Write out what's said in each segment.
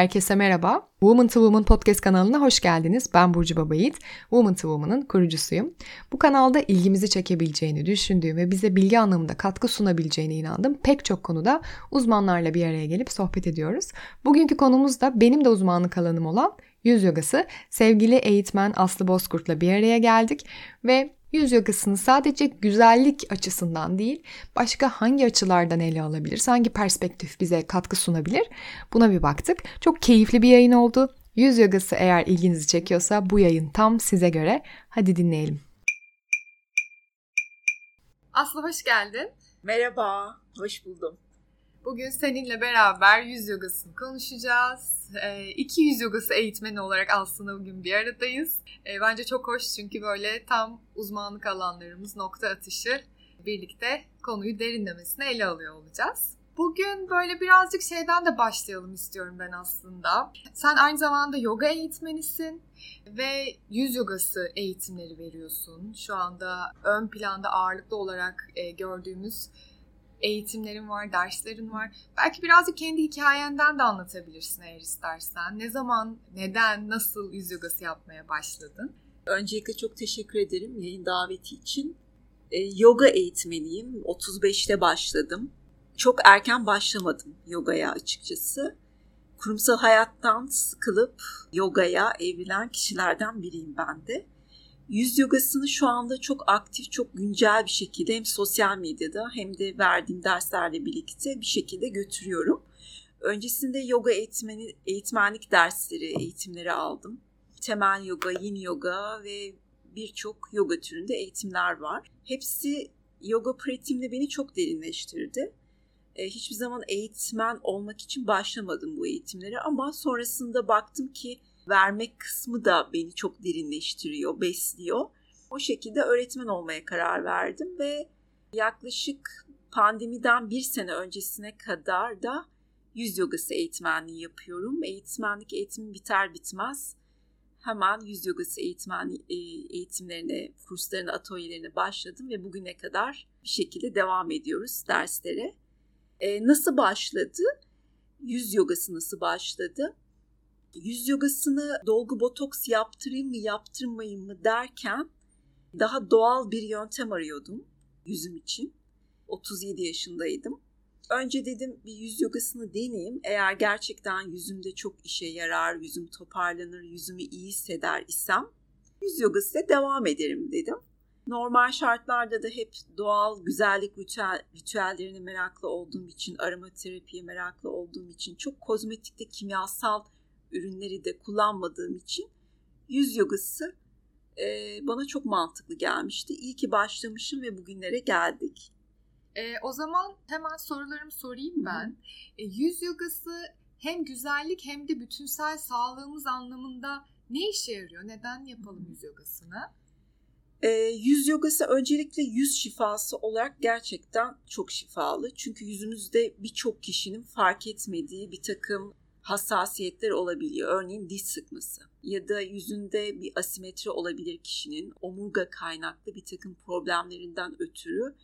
Herkese merhaba. Woman to Woman podcast kanalına hoş geldiniz. Ben Burcu Babayit. Woman to Woman'ın kurucusuyum. Bu kanalda ilgimizi çekebileceğini düşündüğüm ve bize bilgi anlamında katkı sunabileceğine inandığım pek çok konuda uzmanlarla bir araya gelip sohbet ediyoruz. Bugünkü konumuz da benim de uzmanlık alanım olan yüz yogası. Sevgili eğitmen Aslı Bozkurt'la bir araya geldik ve Yüz yogasını sadece güzellik açısından değil, başka hangi açılardan ele alabilir, hangi perspektif bize katkı sunabilir buna bir baktık. Çok keyifli bir yayın oldu. Yüz yogası eğer ilginizi çekiyorsa bu yayın tam size göre. Hadi dinleyelim. Aslı hoş geldin. Merhaba, hoş buldum. Bugün seninle beraber yüz yogasını konuşacağız. E, iki yüz yogası eğitmeni olarak aslında bugün bir aradayız. E, bence çok hoş çünkü böyle tam uzmanlık alanlarımız nokta atışı birlikte konuyu derinlemesine ele alıyor olacağız. Bugün böyle birazcık şeyden de başlayalım istiyorum ben aslında. Sen aynı zamanda yoga eğitmenisin ve yüz yogası eğitimleri veriyorsun. Şu anda ön planda ağırlıklı olarak e, gördüğümüz eğitimlerin var, derslerin var. Belki birazcık kendi hikayenden de anlatabilirsin eğer istersen. Ne zaman, neden, nasıl yüz yogası yapmaya başladın? Öncelikle çok teşekkür ederim yayın daveti için. E, yoga eğitmeniyim. 35'te başladım. Çok erken başlamadım yogaya açıkçası. Kurumsal hayattan sıkılıp yogaya evrilen kişilerden biriyim ben de. Yüz yogasını şu anda çok aktif, çok güncel bir şekilde hem sosyal medyada hem de verdiğim derslerle birlikte bir şekilde götürüyorum. Öncesinde yoga eğitmeni, eğitmenlik dersleri, eğitimleri aldım. Temel yoga, yin yoga ve birçok yoga türünde eğitimler var. Hepsi yoga pratiğimde beni çok derinleştirdi. E, hiçbir zaman eğitmen olmak için başlamadım bu eğitimlere ama sonrasında baktım ki vermek kısmı da beni çok derinleştiriyor, besliyor. O şekilde öğretmen olmaya karar verdim ve yaklaşık pandemiden bir sene öncesine kadar da yüz yogası eğitmenliği yapıyorum. Eğitmenlik eğitimi biter bitmez hemen yüz yogası eğitmen e, eğitimlerine, kurslarına, atölyelerine başladım ve bugüne kadar bir şekilde devam ediyoruz derslere. E, nasıl başladı? Yüz yogası nasıl başladı? Yüz yogasını dolgu botoks yaptırayım mı yaptırmayayım mı derken daha doğal bir yöntem arıyordum yüzüm için. 37 yaşındaydım. Önce dedim bir yüz yogasını deneyeyim. Eğer gerçekten yüzümde çok işe yarar, yüzüm toparlanır, yüzümü iyi hisseder isem yüz yogasıyla devam ederim dedim. Normal şartlarda da hep doğal güzellik ritüel, ritüellerine meraklı olduğum için, aromaterapiye meraklı olduğum için çok kozmetikte kimyasal ürünleri de kullanmadığım için yüz yogası e, bana çok mantıklı gelmişti. İyi ki başlamışım ve bugünlere geldik. E, o zaman hemen sorularımı sorayım ben. E, yüz yogası hem güzellik hem de bütünsel sağlığımız anlamında ne işe yarıyor? Neden yapalım yüz yogasını? E, yüz yogası öncelikle yüz şifası olarak gerçekten çok şifalı. Çünkü yüzümüzde birçok kişinin fark etmediği bir takım hassasiyetler olabiliyor. Örneğin diş sıkması ya da yüzünde bir asimetri olabilir kişinin omurga kaynaklı bir takım problemlerinden ötürü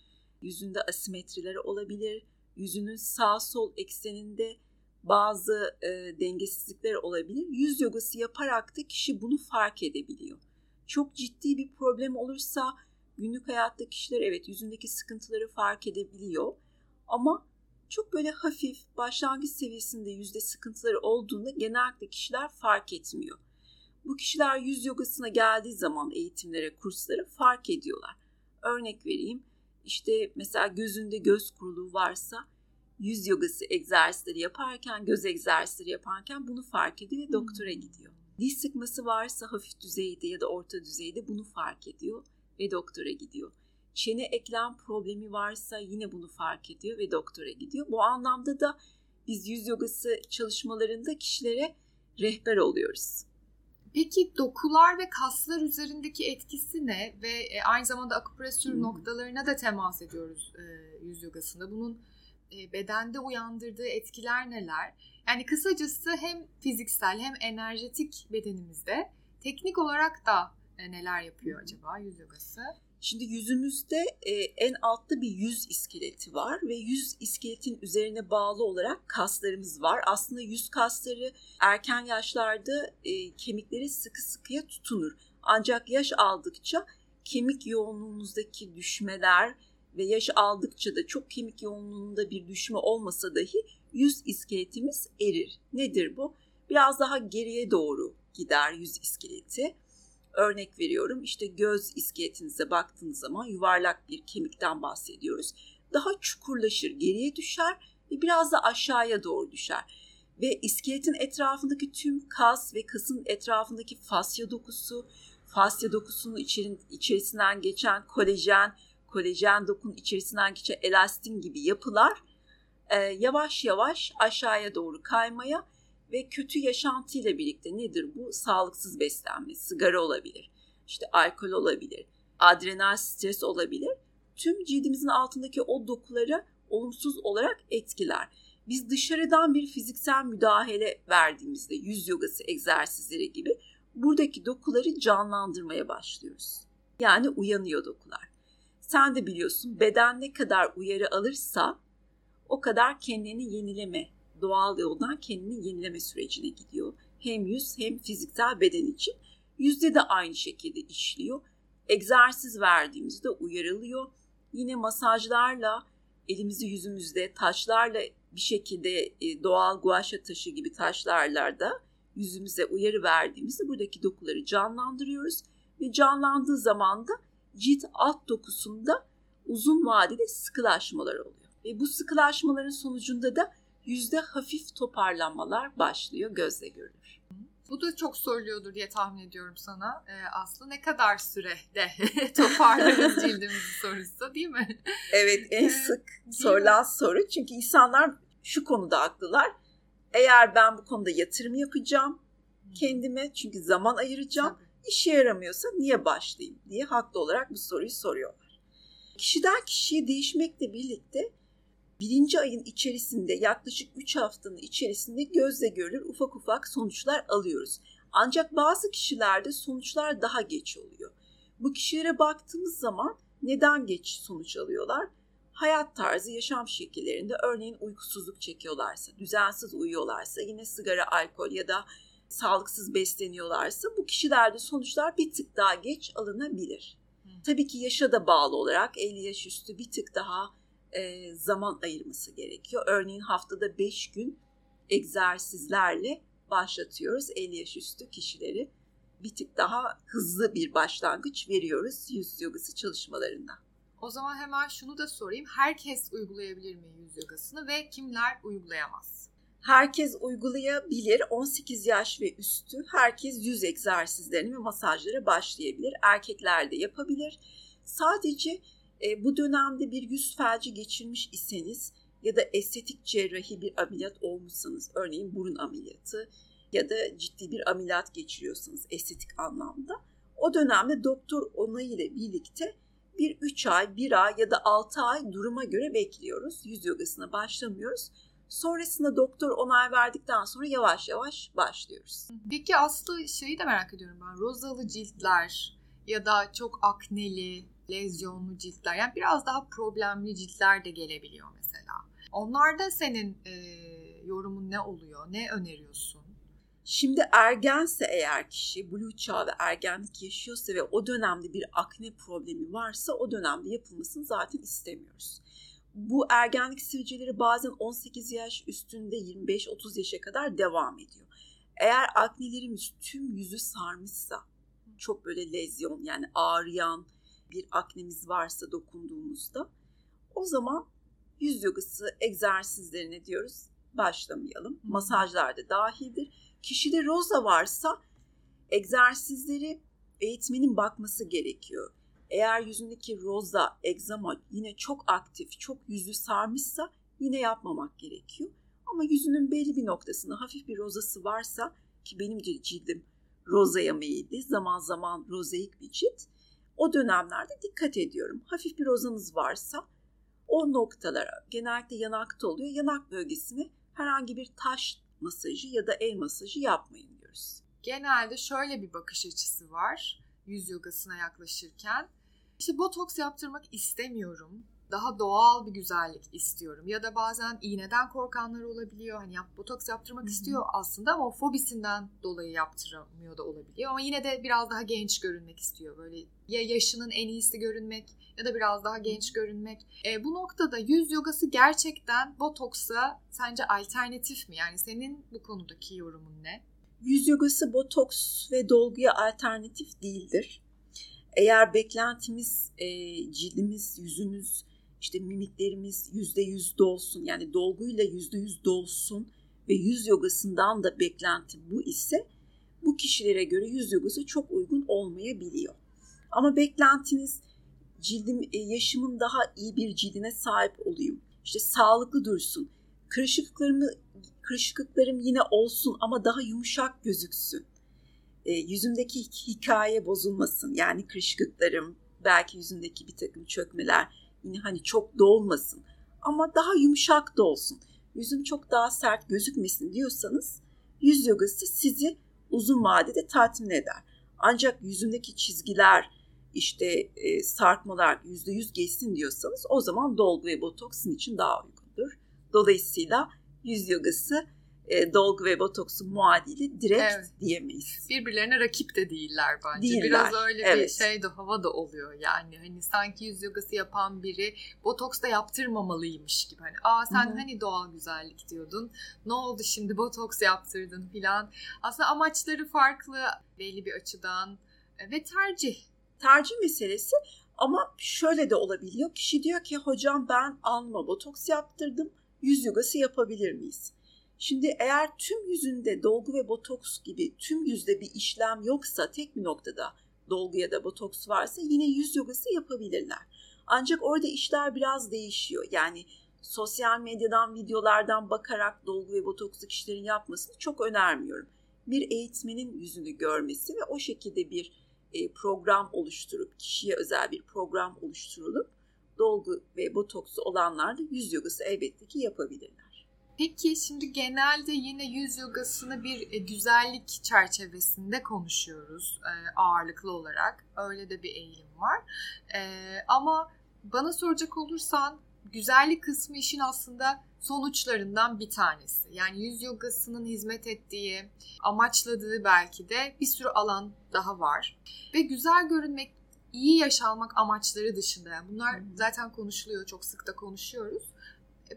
yüzünde asimetrileri olabilir. Yüzünün sağ sol ekseninde bazı e, dengesizlikler olabilir. Yüz yogası yaparak da kişi bunu fark edebiliyor. Çok ciddi bir problem olursa günlük hayatta kişiler evet yüzündeki sıkıntıları fark edebiliyor. Ama çok böyle hafif başlangıç seviyesinde yüzde sıkıntıları olduğunda genellikle kişiler fark etmiyor. Bu kişiler yüz yogasına geldiği zaman eğitimlere, kurslara fark ediyorlar. Örnek vereyim. İşte mesela gözünde göz kuruluğu varsa yüz yogası egzersizleri yaparken, göz egzersizleri yaparken bunu fark ediyor ve doktora gidiyor. Diş sıkması varsa hafif düzeyde ya da orta düzeyde bunu fark ediyor ve doktora gidiyor çene eklem problemi varsa yine bunu fark ediyor ve doktora gidiyor. Bu anlamda da biz yüz yogası çalışmalarında kişilere rehber oluyoruz. Peki dokular ve kaslar üzerindeki etkisi ne ve e, aynı zamanda akupresür hmm. noktalarına da temas ediyoruz e, yüz yogasında. Bunun e, bedende uyandırdığı etkiler neler? Yani kısacası hem fiziksel hem enerjetik bedenimizde teknik olarak da neler yapıyor acaba yüz yogası? Şimdi yüzümüzde e, en altta bir yüz iskeleti var ve yüz iskeletin üzerine bağlı olarak kaslarımız var. Aslında yüz kasları erken yaşlarda e, kemikleri sıkı sıkıya tutunur. Ancak yaş aldıkça kemik yoğunluğumuzdaki düşmeler ve yaş aldıkça da çok kemik yoğunluğunda bir düşme olmasa dahi yüz iskeletimiz erir. Nedir bu? Biraz daha geriye doğru gider yüz iskeleti. Örnek veriyorum işte göz iskeletinize baktığınız zaman yuvarlak bir kemikten bahsediyoruz. Daha çukurlaşır, geriye düşer ve biraz da aşağıya doğru düşer. Ve iskeletin etrafındaki tüm kas ve kasın etrafındaki fasya dokusu, fasya dokusunun içerisinden geçen kolajen, kolajen dokunun içerisinden geçen elastin gibi yapılar e, yavaş yavaş aşağıya doğru kaymaya ve kötü yaşantıyla birlikte nedir bu? Sağlıksız beslenme, sigara olabilir, işte alkol olabilir, adrenal stres olabilir. Tüm cildimizin altındaki o dokuları olumsuz olarak etkiler. Biz dışarıdan bir fiziksel müdahale verdiğimizde yüz yogası egzersizleri gibi buradaki dokuları canlandırmaya başlıyoruz. Yani uyanıyor dokular. Sen de biliyorsun beden ne kadar uyarı alırsa o kadar kendini yenileme, doğal yoldan kendini yenileme sürecine gidiyor. Hem yüz hem fiziksel beden için. Yüzde de aynı şekilde işliyor. Egzersiz verdiğimizde uyarılıyor. Yine masajlarla elimizi yüzümüzde taşlarla bir şekilde e, doğal guaşa taşı gibi taşlarla da yüzümüze uyarı verdiğimizde buradaki dokuları canlandırıyoruz ve canlandığı zaman da cilt alt dokusunda uzun vadede sıkılaşmalar oluyor. Ve bu sıkılaşmaların sonucunda da yüzde hafif toparlanmalar başlıyor gözle görülür. Bu da çok soruluyordur diye tahmin ediyorum sana. Ee, Aslı ne kadar sürede toparlarız cildimizi sorusu değil mi? Evet en sık sorulan soru. Çünkü insanlar şu konuda haklılar. Eğer ben bu konuda yatırım yapacağım kendime çünkü zaman ayıracağım. Tabii. işe yaramıyorsa niye başlayayım diye haklı olarak bu soruyu soruyorlar. Kişiden kişiye değişmekle birlikte birinci ayın içerisinde yaklaşık 3 haftanın içerisinde gözle görülür ufak ufak sonuçlar alıyoruz. Ancak bazı kişilerde sonuçlar daha geç oluyor. Bu kişilere baktığımız zaman neden geç sonuç alıyorlar? Hayat tarzı, yaşam şekillerinde örneğin uykusuzluk çekiyorlarsa, düzensiz uyuyorlarsa, yine sigara, alkol ya da sağlıksız besleniyorlarsa bu kişilerde sonuçlar bir tık daha geç alınabilir. Tabii ki yaşa da bağlı olarak 50 yaş üstü bir tık daha e, zaman ayırması gerekiyor. Örneğin haftada 5 gün egzersizlerle başlatıyoruz 50 yaş üstü kişileri. Bir tık daha hızlı bir başlangıç veriyoruz yüz yogası çalışmalarında. O zaman hemen şunu da sorayım. Herkes uygulayabilir mi yüz yogasını ve kimler uygulayamaz? Herkes uygulayabilir. 18 yaş ve üstü herkes yüz egzersizlerini ve masajlara başlayabilir. Erkekler de yapabilir. Sadece e, bu dönemde bir yüz felci geçirmiş iseniz ya da estetik cerrahi bir ameliyat olmuşsanız, örneğin burun ameliyatı ya da ciddi bir ameliyat geçiriyorsanız estetik anlamda, o dönemde doktor onayı ile birlikte bir 3 ay, 1 ay ya da 6 ay duruma göre bekliyoruz. Yüz yogasına başlamıyoruz. Sonrasında doktor onay verdikten sonra yavaş yavaş başlıyoruz. Peki Aslı şeyi de merak ediyorum ben. Rozalı ciltler ya da çok akneli, lezyonlu ciltler yani biraz daha problemli ciltler de gelebiliyor mesela. Onlarda senin e, yorumun ne oluyor? Ne öneriyorsun? Şimdi ergense eğer kişi blue çağ ve ergenlik yaşıyorsa ve o dönemde bir akne problemi varsa o dönemde yapılmasını zaten istemiyoruz. Bu ergenlik sivilceleri bazen 18 yaş üstünde 25-30 yaşa kadar devam ediyor. Eğer aknelerimiz tüm yüzü sarmışsa çok böyle lezyon yani ağrıyan, bir aknemiz varsa dokunduğumuzda o zaman yüz yogası egzersizlerine diyoruz başlamayalım. Masajlar da dahildir. Kişide roza varsa egzersizleri eğitmenin bakması gerekiyor. Eğer yüzündeki roza, egzama yine çok aktif, çok yüzü sarmışsa yine yapmamak gerekiyor. Ama yüzünün belli bir noktasında hafif bir rozası varsa ki benim cildim rozaya meyilli, zaman zaman rozaik bir cilt o dönemlerde dikkat ediyorum. Hafif bir rozanız varsa o noktalara genellikle yanakta oluyor. Yanak bölgesine herhangi bir taş masajı ya da el masajı yapmayın diyoruz. Genelde şöyle bir bakış açısı var yüz yogasına yaklaşırken. İşte botoks yaptırmak istemiyorum daha doğal bir güzellik istiyorum. Ya da bazen iğneden korkanlar olabiliyor. Hani yap, botoks yaptırmak Hı-hı. istiyor aslında ama o fobisinden dolayı yaptıramıyor da olabiliyor. Ama yine de biraz daha genç görünmek istiyor. Böyle ya yaşının en iyisi görünmek ya da biraz daha genç görünmek. E, bu noktada yüz yogası gerçekten botoksa sence alternatif mi? Yani senin bu konudaki yorumun ne? Yüz yogası botoks ve dolguya alternatif değildir. Eğer beklentimiz e, cildimiz, yüzümüz işte mimiklerimiz yüzde yüz dolsun yani dolguyla yüzde yüz dolsun ve yüz yogasından da beklenti bu ise bu kişilere göre yüz yogası çok uygun olmayabiliyor. Ama beklentiniz cildim e, yaşımın daha iyi bir cildine sahip olayım. İşte sağlıklı dursun. Kırışıklıklarımı kırışıklıklarım yine olsun ama daha yumuşak gözüksün. E, yüzümdeki hikaye bozulmasın. Yani kırışıklıklarım, belki yüzümdeki bir takım çökmeler yine hani çok dolmasın ama daha yumuşak da olsun. Yüzüm çok daha sert gözükmesin diyorsanız yüz yogası sizi uzun vadede tatmin eder. Ancak yüzündeki çizgiler, işte e, sarkmalar yüzde yüz geçsin diyorsanız o zaman dolgu ve botoksin için daha uygundur. Dolayısıyla yüz yogası e, dolgu ve botoksun muadili direkt evet. diyemeyiz. Birbirlerine rakip de değiller bence. Değiller. Biraz öyle evet. bir şey de hava da oluyor yani. Hani sanki yüz yogası yapan biri botoks da yaptırmamalıymış gibi. Hani aa sen Hı-hı. hani doğal güzellik diyordun. Ne oldu şimdi botoks yaptırdın filan. Aslında amaçları farklı belli bir açıdan e, ve tercih. Tercih meselesi ama şöyle de olabiliyor. Kişi diyor ki hocam ben alma botoks yaptırdım. Yüz yogası yapabilir miyiz? Şimdi eğer tüm yüzünde dolgu ve botoks gibi tüm yüzde bir işlem yoksa tek bir noktada dolgu ya da botoks varsa yine yüz yogası yapabilirler. Ancak orada işler biraz değişiyor. Yani sosyal medyadan, videolardan bakarak dolgu ve botokslu kişilerin yapmasını çok önermiyorum. Bir eğitmenin yüzünü görmesi ve o şekilde bir e, program oluşturup, kişiye özel bir program oluşturulup dolgu ve botoksu olanlar da yüz yogası elbette ki yapabilirler. Peki şimdi genelde yine yüz yogasını bir e, güzellik çerçevesinde konuşuyoruz e, ağırlıklı olarak. Öyle de bir eğilim var. E, ama bana soracak olursan güzellik kısmı işin aslında sonuçlarından bir tanesi. Yani yüz yogasının hizmet ettiği, amaçladığı belki de bir sürü alan daha var. Ve güzel görünmek, iyi yaşalmak amaçları dışında yani bunlar zaten konuşuluyor, çok sık da konuşuyoruz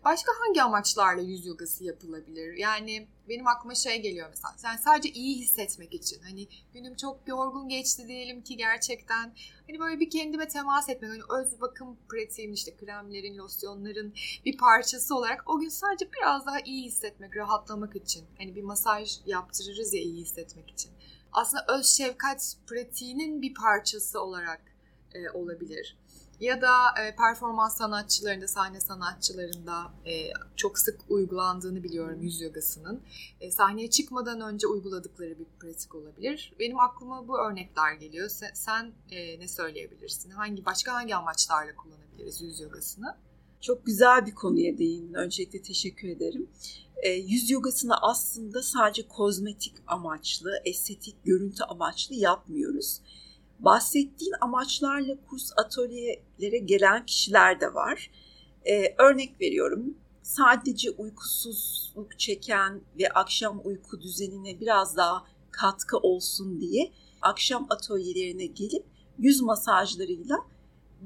başka hangi amaçlarla yüz yogası yapılabilir? Yani benim aklıma şey geliyor mesela. Sen sadece iyi hissetmek için. Hani günüm çok yorgun geçti diyelim ki gerçekten. Hani böyle bir kendime temas etmek. Hani öz bakım pratiğim işte kremlerin, losyonların bir parçası olarak o gün sadece biraz daha iyi hissetmek, rahatlamak için. Hani bir masaj yaptırırız ya iyi hissetmek için. Aslında öz şefkat pratiğinin bir parçası olarak e, olabilir ya da e, performans sanatçılarında, sahne sanatçılarında e, çok sık uygulandığını biliyorum yüz yogasının. E, sahneye çıkmadan önce uyguladıkları bir pratik olabilir. Benim aklıma bu örnekler geliyor. Sen, sen e, ne söyleyebilirsin? Hangi başka hangi amaçlarla kullanabiliriz yüz yogasını? Çok güzel bir konuya değindin. Öncelikle teşekkür ederim. E, yüz yogasını aslında sadece kozmetik amaçlı, estetik görüntü amaçlı yapmıyoruz bahsettiğin amaçlarla kurs atölyelere gelen kişiler de var. Ee, örnek veriyorum sadece uykusuzluk çeken ve akşam uyku düzenine biraz daha katkı olsun diye akşam atölyelerine gelip yüz masajlarıyla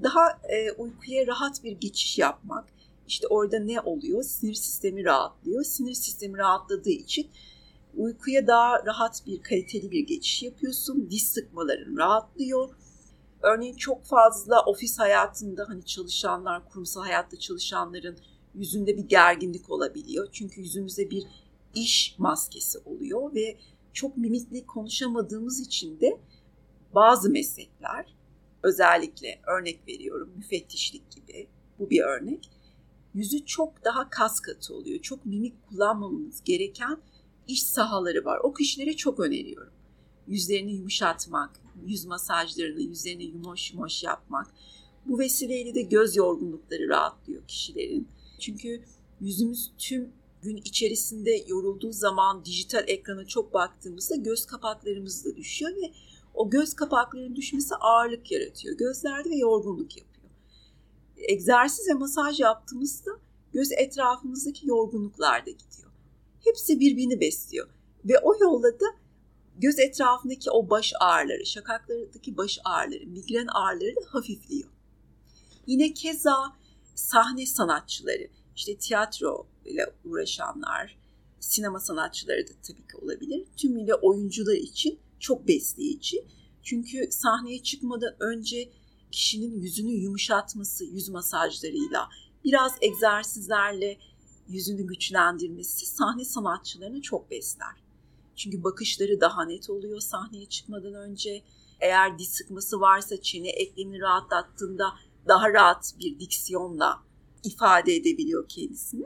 daha e, uykuya rahat bir geçiş yapmak. İşte orada ne oluyor? Sinir sistemi rahatlıyor. Sinir sistemi rahatladığı için uykuya daha rahat bir kaliteli bir geçiş yapıyorsun. Diş sıkmaların rahatlıyor. Örneğin çok fazla ofis hayatında hani çalışanlar, kurumsal hayatta çalışanların yüzünde bir gerginlik olabiliyor. Çünkü yüzümüzde bir iş maskesi oluyor ve çok mimikli konuşamadığımız için de bazı meslekler özellikle örnek veriyorum müfettişlik gibi bu bir örnek. Yüzü çok daha kas katı oluyor. Çok mimik kullanmamamız gereken iş sahaları var. O kişilere çok öneriyorum. Yüzlerini yumuşatmak, yüz masajlarını yüzlerini yumuş yumuş yapmak. Bu vesileyle de göz yorgunlukları rahatlıyor kişilerin. Çünkü yüzümüz tüm gün içerisinde yorulduğu zaman dijital ekrana çok baktığımızda göz kapaklarımız da düşüyor ve O göz kapaklarının düşmesi ağırlık yaratıyor. Gözlerde ve yorgunluk yapıyor. Egzersiz ve masaj yaptığımızda göz etrafımızdaki yorgunluklar da gidiyor. Hepsi birbirini besliyor. Ve o yolla da göz etrafındaki o baş ağrıları, şakaklardaki baş ağrıları, migren ağrıları da hafifliyor. Yine keza sahne sanatçıları, işte tiyatro ile uğraşanlar, sinema sanatçıları da tabii ki olabilir. Tümüyle oyuncular için çok besleyici. Çünkü sahneye çıkmadan önce kişinin yüzünü yumuşatması yüz masajlarıyla, biraz egzersizlerle yüzünü güçlendirmesi sahne sanatçılarını çok besler. Çünkü bakışları daha net oluyor sahneye çıkmadan önce. Eğer diz sıkması varsa çene eklemini rahatlattığında daha rahat bir diksiyonla ifade edebiliyor kendisini.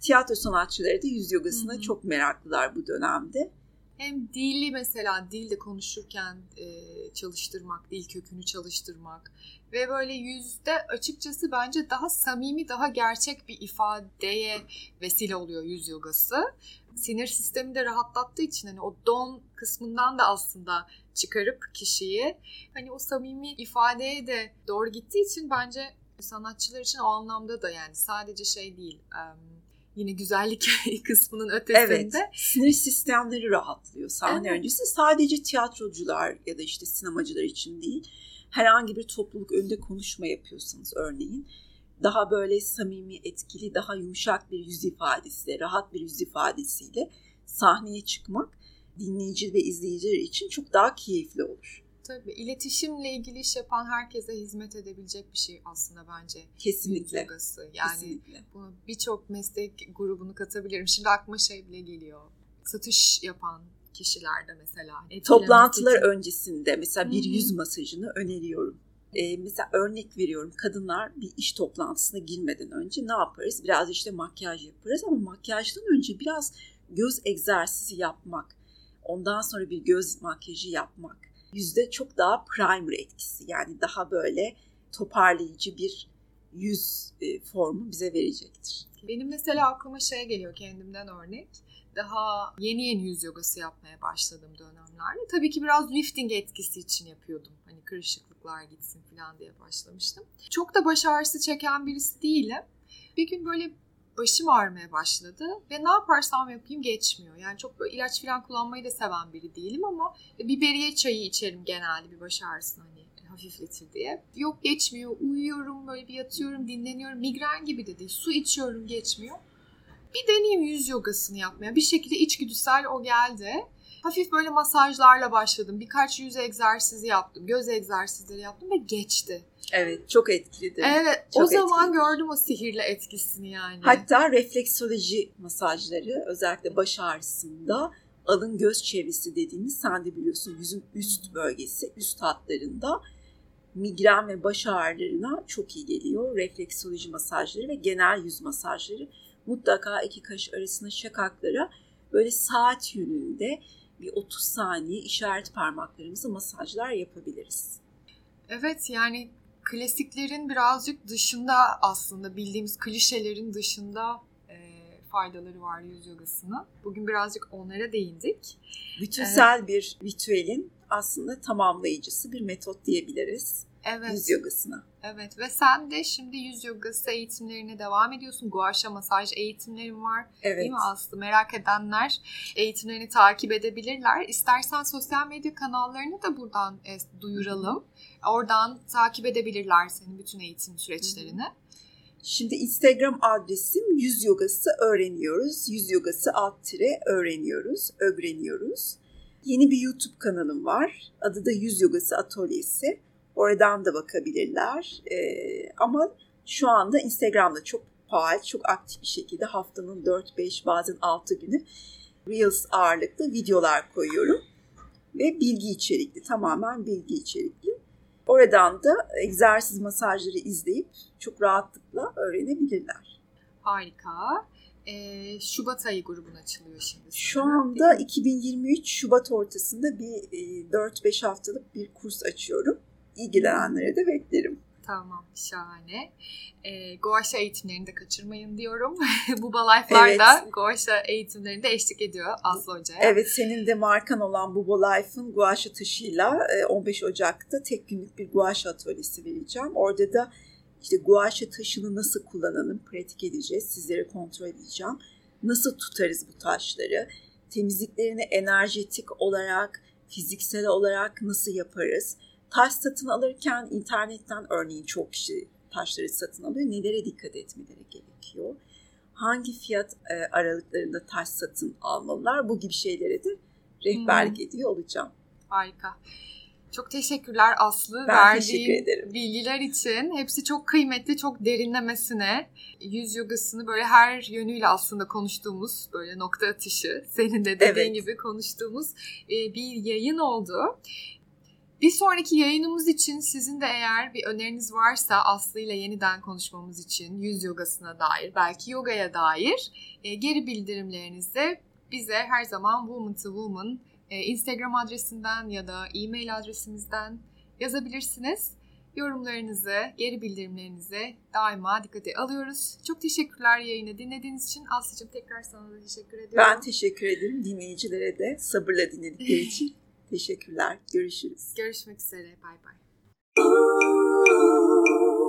Tiyatro sanatçıları da yüz yogasına Hı-hı. çok meraklılar bu dönemde. Hem dili mesela dilde konuşurken e, çalıştırmak, dil kökünü çalıştırmak ve böyle yüzde açıkçası bence daha samimi, daha gerçek bir ifadeye vesile oluyor yüz yogası. Sinir sistemini de rahatlattığı için hani o don kısmından da aslında çıkarıp kişiyi hani o samimi ifadeye de doğru gittiği için bence sanatçılar için o anlamda da yani sadece şey değil yine güzellik kısmının ötesinde. Evet, sinir sistemleri rahatlıyor sahne evet. öncesi. Sadece tiyatrocular ya da işte sinemacılar için değil. Herhangi bir topluluk önünde konuşma yapıyorsanız örneğin daha böyle samimi, etkili, daha yumuşak bir yüz ifadesiyle, rahat bir yüz ifadesiyle sahneye çıkmak dinleyici ve izleyiciler için çok daha keyifli olur. Tabii iletişimle ilgili iş yapan herkese hizmet edebilecek bir şey aslında bence. Kesinlikle. Yogası. Yani Kesinlikle. bunu birçok meslek grubunu katabilirim. Şimdi aklıma şey bile geliyor. Satış yapan kişilerde mesela. Toplantılar için. öncesinde mesela bir Hı-hı. yüz masajını öneriyorum. Ee, mesela örnek veriyorum kadınlar bir iş toplantısına girmeden önce ne yaparız? Biraz işte makyaj yaparız ama makyajdan önce biraz göz egzersizi yapmak, ondan sonra bir göz makyajı yapmak yüzde çok daha primer etkisi yani daha böyle toparlayıcı bir yüz e, formu bize verecektir. Benim mesela aklıma şey geliyor kendimden örnek. Daha yeni yeni yüz yogası yapmaya başladığım dönemlerde. Tabii ki biraz lifting etkisi için yapıyordum. Hani kırışıklıklar gitsin falan diye başlamıştım. Çok da baş ağrısı çeken birisi değilim. Bir gün böyle başım ağrımaya başladı ve ne yaparsam yapayım geçmiyor. Yani çok böyle ilaç falan kullanmayı da seven biri değilim ama biberiye çayı içerim genelde bir baş ağrısını hani hafifletir diye. Yok geçmiyor. Uyuyorum böyle bir yatıyorum, dinleniyorum. Migren gibi de değil. Su içiyorum geçmiyor. Bir deneyeyim yüz yogasını yapmaya. Bir şekilde içgüdüsel o geldi. Hafif böyle masajlarla başladım. Birkaç yüz egzersizi yaptım. Göz egzersizleri yaptım ve geçti. Evet çok etkilidir. Evet çok o zaman etkilidir. gördüm o sihirli etkisini yani. Hatta refleksoloji masajları özellikle baş ağrısında alın göz çevresi dediğimiz sen de biliyorsun yüzün üst bölgesi üst hatlarında migren ve baş ağrılarına çok iyi geliyor. Refleksoloji masajları ve genel yüz masajları mutlaka iki kaş arasında şakaklara böyle saat yönünde bir 30 saniye işaret parmaklarımızı masajlar yapabiliriz. Evet yani klasiklerin birazcık dışında aslında bildiğimiz klişelerin dışında e, faydaları var yüz yogasının. Bugün birazcık onlara değindik. Bütünsel ee, bir ritüelin aslında tamamlayıcısı bir metot diyebiliriz. Evet. Yüz yogasına. Evet ve sen de şimdi yüz yogası eğitimlerine devam ediyorsun. Guaşa masaj eğitimlerin var. Evet. Değil mi Aslı? Merak edenler eğitimlerini takip edebilirler. İstersen sosyal medya kanallarını da buradan e, duyuralım. Oradan takip edebilirler senin bütün eğitim süreçlerini. Şimdi Instagram adresim yüz yogası öğreniyoruz. Yüz yogası alt tire öğreniyoruz, öğreniyoruz. Yeni bir YouTube kanalım var. Adı da Yüz Yogası Atölyesi. Oradan da bakabilirler. E, ama şu anda Instagram'da çok faal, çok aktif bir şekilde haftanın 4-5 bazen 6 günü Reels ağırlıklı videolar koyuyorum. Ve bilgi içerikli, tamamen bilgi içerikli. Oradan da egzersiz masajları izleyip çok rahatlıkla öğrenebilirler. Harika. Ee, Şubat ayı grubun açılıyor şimdi. Şu anda 2023 Şubat ortasında bir e, 4-5 haftalık bir kurs açıyorum ilgilenenlere de beklerim. Tamam şahane. E, Guaşa eğitimlerini de kaçırmayın diyorum. Buba Life'larda evet. Guaşa eğitimlerinde eşlik ediyor Aslı Hoca'ya. Evet senin de markan olan Buba Life'ın Guaşa taşıyla 15 Ocak'ta tek günlük bir Guaşa atölyesi vereceğim. Orada da işte guaşa taşını nasıl kullanalım pratik edeceğiz. Sizlere kontrol edeceğim. Nasıl tutarız bu taşları? Temizliklerini enerjetik olarak, fiziksel olarak nasıl yaparız? Taş satın alırken internetten örneğin çok kişi taşları satın alıyor. Nelere dikkat etmeleri gerekiyor? Hangi fiyat e, aralıklarında taş satın almalılar? Bu gibi şeylere de rehberlik hmm. ediyor olacağım. Harika. Çok teşekkürler Aslı. Ben Verdiğin teşekkür bilgiler için. Hepsi çok kıymetli, çok derinlemesine. Yüz yogasını böyle her yönüyle aslında konuştuğumuz böyle nokta atışı, senin de dediğin evet. gibi konuştuğumuz e, bir yayın oldu. Bir sonraki yayınımız için sizin de eğer bir öneriniz varsa Aslı ile yeniden konuşmamız için yüz yogasına dair, belki yogaya dair e, geri bildirimlerinizde bize her zaman Woman to Woman e, Instagram adresinden ya da e-mail adresimizden yazabilirsiniz. Yorumlarınızı, geri bildirimlerinizi daima dikkate alıyoruz. Çok teşekkürler yayını dinlediğiniz için. Aslı'cığım tekrar sana da teşekkür ediyorum. Ben teşekkür ederim. Dinleyicilere de sabırla dinledikleri için teşekkürler. Görüşürüz. Görüşmek üzere. Bay bay.